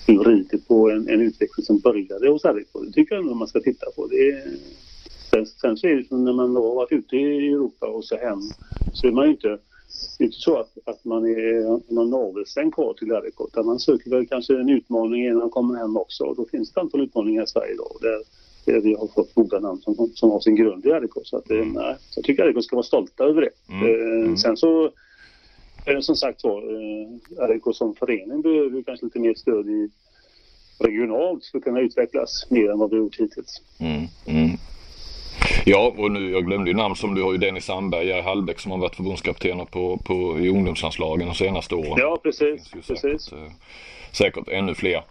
Speaker 2: nu rider på en, en utveckling som började hos RIK. Det tycker jag nog man ska titta på. Det sen, sen så är det som när man har varit ute i Europa och så hem så är man ju inte det är inte så att, att man är man navelsträng kvar till RIK utan man söker väl kanske en utmaning innan man kommer hem också. Och då finns det ett antal utmaningar i Sverige idag där, där vi har fått goda namn som, som har sin grund i RIK. Så att, mm. nej, jag tycker RIK ska vara stolta över det. Mm. Eh, mm. Sen så är det som sagt var, eh, RIK som förening behöver kanske lite mer stöd i regionalt för att kunna utvecklas mer än vad vi gjort hittills. Mm. Mm.
Speaker 1: Ja, och nu, jag glömde ju namn som du har ju Dennis Sandberg, Jerry Hallbäck som har varit förbundskaptener på, på, i ungdomslandslagen de senaste åren.
Speaker 2: Ja, precis. precis.
Speaker 1: Säkert, eh, säkert ännu fler.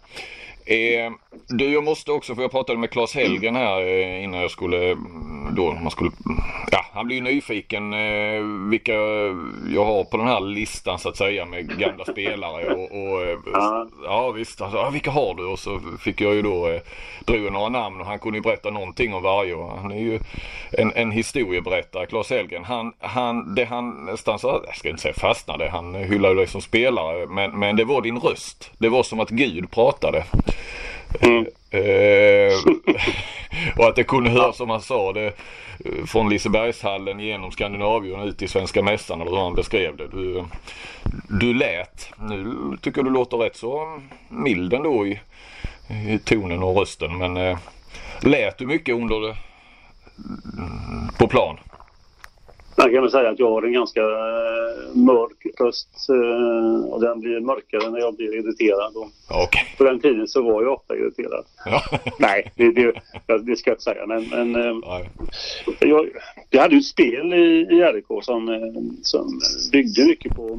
Speaker 1: Eh, du, jag måste också, för jag pratade med Claes Hellgren här eh, innan jag skulle, mm, då man skulle, ja han blir ju nyfiken eh, vilka jag har på den här listan så att säga med gamla spelare och, och eh, ja visst, alltså, ja, vilka har du? Och så fick jag ju då, eh, drog några namn och han kunde ju berätta någonting om varje han är ju en, en historieberättare, Claes Hellgren. Han, han, det han nästan så, jag ska inte säga fastnade, han hyllade dig som spelare men, men det var din röst. Det var som att Gud pratade. Mm. Eh, och att det kunde höras som han sa det eh, från Lisebergshallen genom Skandinavien ut i Svenska Mässan eller hur han beskrev det. Du, du lät, nu tycker jag du låter rätt så mild ändå i, i tonen och rösten men eh, lät du mycket under det, på plan?
Speaker 2: Sen kan man säga att jag har en ganska eh, mörk röst eh, och den blir mörkare när jag blir irriterad.
Speaker 1: Okay.
Speaker 2: På den tiden så var jag ofta irriterad. Ja. Nej, det, det, det, ska jag inte säga. Men, men eh, jag, jag hade ju ett spel i, i RIK som, som byggde mycket på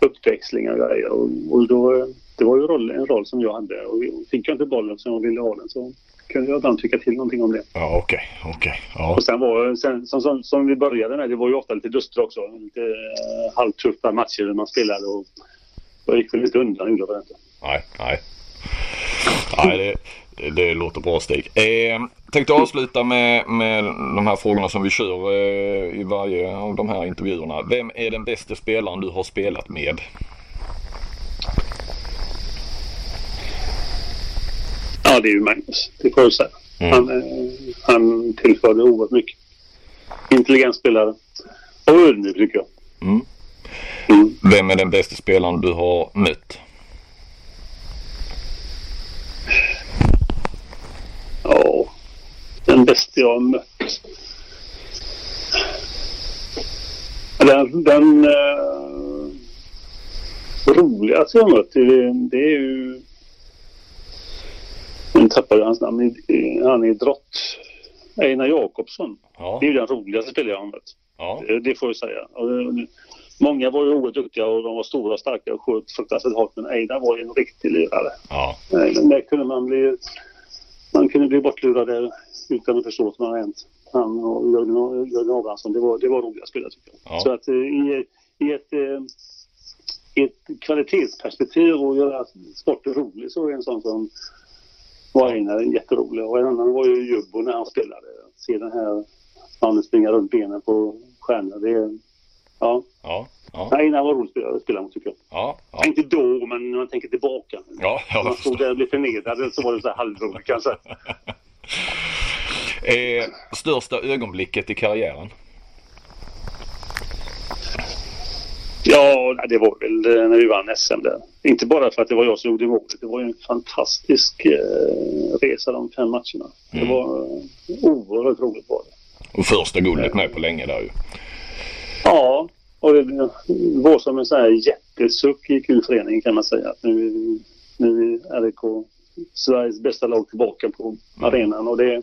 Speaker 2: uppväxlingar och grejer. Och, och då, det var ju roll, en roll som jag hade och fick jag inte bollen som jag ville ha den så kunde jag ibland tycka till någonting om det.
Speaker 1: Ja, okej. Okay, okay, ja.
Speaker 2: Och sen var sen, som, som, som, vi började med, det var ju ofta lite duster också. Lite uh, halvtuffa matcher man spelade och jag gick väl lite undan gjorde jag inte.
Speaker 1: Nej, nej. Nej, det, det, det låter bra Stig. Eh, tänkte avsluta med, med de här frågorna som vi kör eh, i varje av de här intervjuerna. Vem är den bästa spelaren du har spelat med?
Speaker 2: Är ju Magnus. Det får jag säga. Mm. Han, eh, han tillförde oerhört mycket. Intelligent spelare. Och ödmjuk tycker jag. Mm.
Speaker 1: Mm. Vem är den bästa spelaren du har mött?
Speaker 2: Ja, den bästa jag har mött. Den, den uh, roligaste jag har mött det, det är ju nu tappade jag hans namn. Han är drott. Einar Jakobsson. Ja. Det är ju den roligaste spelaren mött. Ja. Det, det, får jag säga. Och, många var ju oerhört duktiga och de var stora och starka och sköt fruktansvärt hårt. Men Einar var ju en riktig lirare. Ja. Där kunde man bli... Man kunde bli bortlurad utan att förstå vad som hade hänt. Han och Jörgen Abrahamsson, det var, det var roliga spelare tycker jag. Ja. Så att eh, i, i ett eh, i ett kvalitetsperspektiv och göra sporten rolig så är en sån som var en jätterolig och en annan var ju Jubbo när han spelade. Se den här mannen springa runt benen på stjärnor. Det, ja. Ja, ja. Nej, han var rolig spelare tycker jag. Ja, ja. Inte då, men när man tänker tillbaka. Ja, jag man stod där och blev förnedrad så var det så halvroligt kanske.
Speaker 1: eh, största ögonblicket i karriären?
Speaker 2: Ja, det var väl eh, när vi vann SM där. Inte bara för att det var jag som gjorde målet. Det var ju en fantastisk eh, resa de fem matcherna. Mm. Det var eh, oerhört roligt var det.
Speaker 1: Och första guldet med på länge där ju.
Speaker 2: Ja, och det var som en sån här jättesuck i kulföreningen kan man säga. Nu, nu är RIK Sveriges bästa lag tillbaka på mm. arenan och det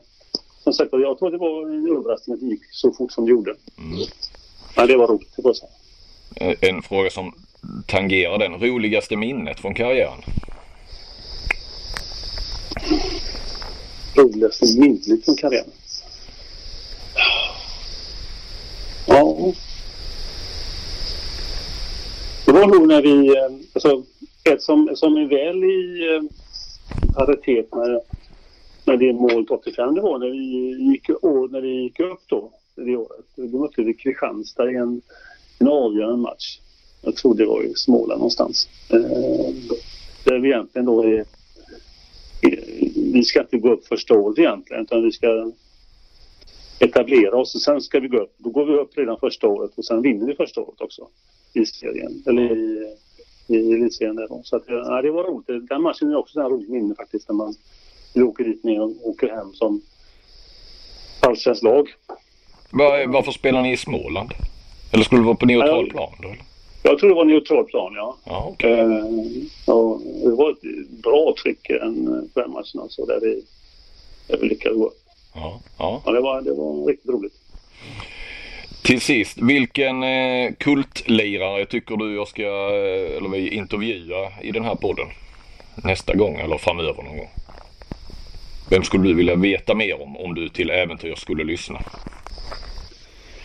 Speaker 2: som sagt jag tror att det var en överraskning att det gick så fort som det gjorde. Mm. Men det var roligt, det får jag säga.
Speaker 1: Eh, en fråga som tangerar den. Roligaste minnet från karriären?
Speaker 2: Roligaste minnet från karriären? Ja. Det var nog när vi, eh, alltså ett som, som är väl i eh, paritet med, med det målet 85 det var när vi gick, när vi gick upp då, det året. Då mötte vi Kristianstad i en en avgörande match. Jag tror det var i Småland någonstans. Eh, där vi egentligen då är... Vi ska inte gå upp första året egentligen utan vi ska etablera oss och sen ska vi gå upp. Då går vi upp redan första året och sen vinner vi första året också. i serien, eller i, i elitserien. Där då. Så att, ja, det var roligt. Den matchen är också ett roligt minne faktiskt när man åker dit ner och åker hem som allsvenskt lag.
Speaker 1: Varför spelar ni i Småland? Eller skulle det vara på neutral plan då?
Speaker 2: Jag tror det var neutral plan, ja.
Speaker 1: Ja, okay.
Speaker 2: eh, och det var ett bra tryck den matchen alltså, där vi, där vi lyckades gå
Speaker 1: Ja, ja.
Speaker 2: ja det, var, det var riktigt roligt.
Speaker 1: Till sist, vilken eh, kultlirare tycker du jag ska eh, eller vi intervjua i den här podden? Nästa gång eller framöver någon gång? Vem skulle du vilja veta mer om om du till äventyr skulle lyssna?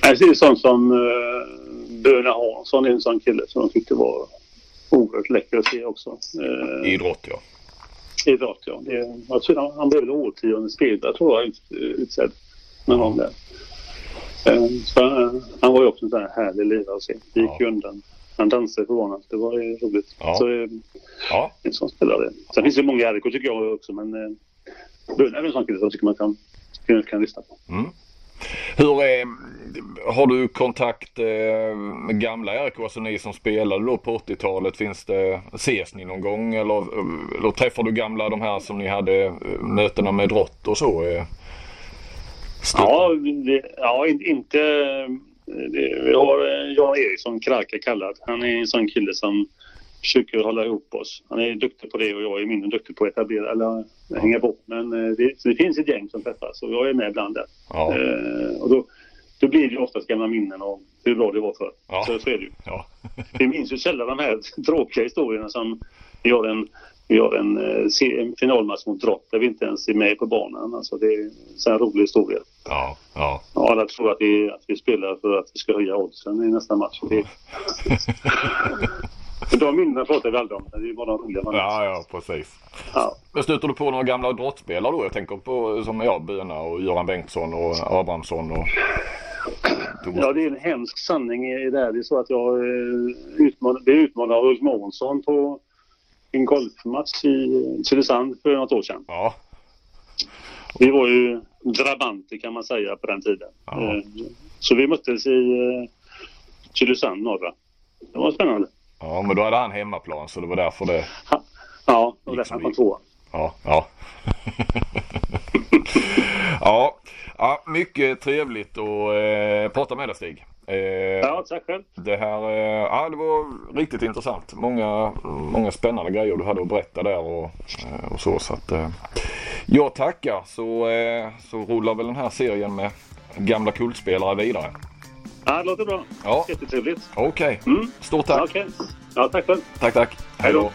Speaker 2: Det är sånt som eh, Böna Hansson är en sån kille som jag tyckte var oerhört läcker att se också.
Speaker 1: Eh, Idrott ja.
Speaker 2: Idrott ja. Det, jag han blev väl årtiondets spelare tror jag utsedd med någon där. Eh, så, eh, han var ju också en sån här härlig lirare att se. Det gick ju undan. Han dansade banan. Det var ju roligt.
Speaker 1: Ja.
Speaker 2: Så, eh,
Speaker 1: ja.
Speaker 2: En sån spelare. Sen finns det många i RIK tycker jag också men eh, Böna är en sån kille som tycker man kan, kan, kan lyssna på.
Speaker 1: Mm. Hur är, har du kontakt eh, med gamla RK, alltså ni som spelade då på 80-talet? Finns det, ses ni någon gång eller, eller träffar du gamla de här som ni hade eh, mötena med Drott och så? Eh?
Speaker 2: Ja, det, ja, inte... Vi har Jan Eriksson, Krake kallad. Han är en sån kille som försöker hålla ihop oss. Han är duktig på det och jag är mindre duktig på att etablera eller hänga på. Men det, det, finns ett gäng som träffas och jag är med ibland där.
Speaker 1: Ja.
Speaker 2: Eh, och då, då blir det oftast gamla minnen om hur bra det var för.
Speaker 1: Ja.
Speaker 2: Så, så är det ju.
Speaker 1: Ja.
Speaker 2: Vi minns ju sällan de här tråkiga historierna som vi har en, vi har en, en finalmatch mot Drott där vi inte ens är med på banan. Alltså det är en rolig historia.
Speaker 1: Ja, ja.
Speaker 2: Och alla tror att vi, att vi spelar för att vi ska höja oddsen i nästa match. Det, de minnena pratar vi aldrig om. Det är bara de roliga
Speaker 1: Ja, ja, precis.
Speaker 2: Ja.
Speaker 1: Men stöter du på några gamla drottspelare då? Jag tänker på som jag, Böna och Göran Bengtsson och Abrahamsson och
Speaker 2: Ja, det är en hemsk sanning i det här. Det är så att jag utmanade, blev utmanad av Ulf Månsson på en golfmatch i Tylösand för något år sedan.
Speaker 1: Ja.
Speaker 2: Vi var ju drabanter kan man säga på den tiden.
Speaker 1: Ja.
Speaker 2: Så vi möttes i Tylösand norra. Det var spännande.
Speaker 1: Ja, men då hade han hemmaplan så det var därför det...
Speaker 2: Ja, och därför han kom tvåa.
Speaker 1: Ja, ja. ja. ja, mycket trevligt att eh, prata med dig Stig.
Speaker 2: Eh, ja, tack själv.
Speaker 1: Det här, eh, ja det var riktigt intressant. Många, många spännande grejer du hade att berätta där och, eh, och så. så att, eh, jag tackar så, eh, så rullar väl den här serien med gamla kultspelare vidare.
Speaker 2: Ja, det låter bra.
Speaker 1: Ja.
Speaker 2: Jättetrevligt.
Speaker 1: Okej.
Speaker 2: Okay. Mm.
Speaker 1: Stort tack.
Speaker 2: Okay. Ja, tack själv.
Speaker 1: Tack, tack.
Speaker 2: Hej då.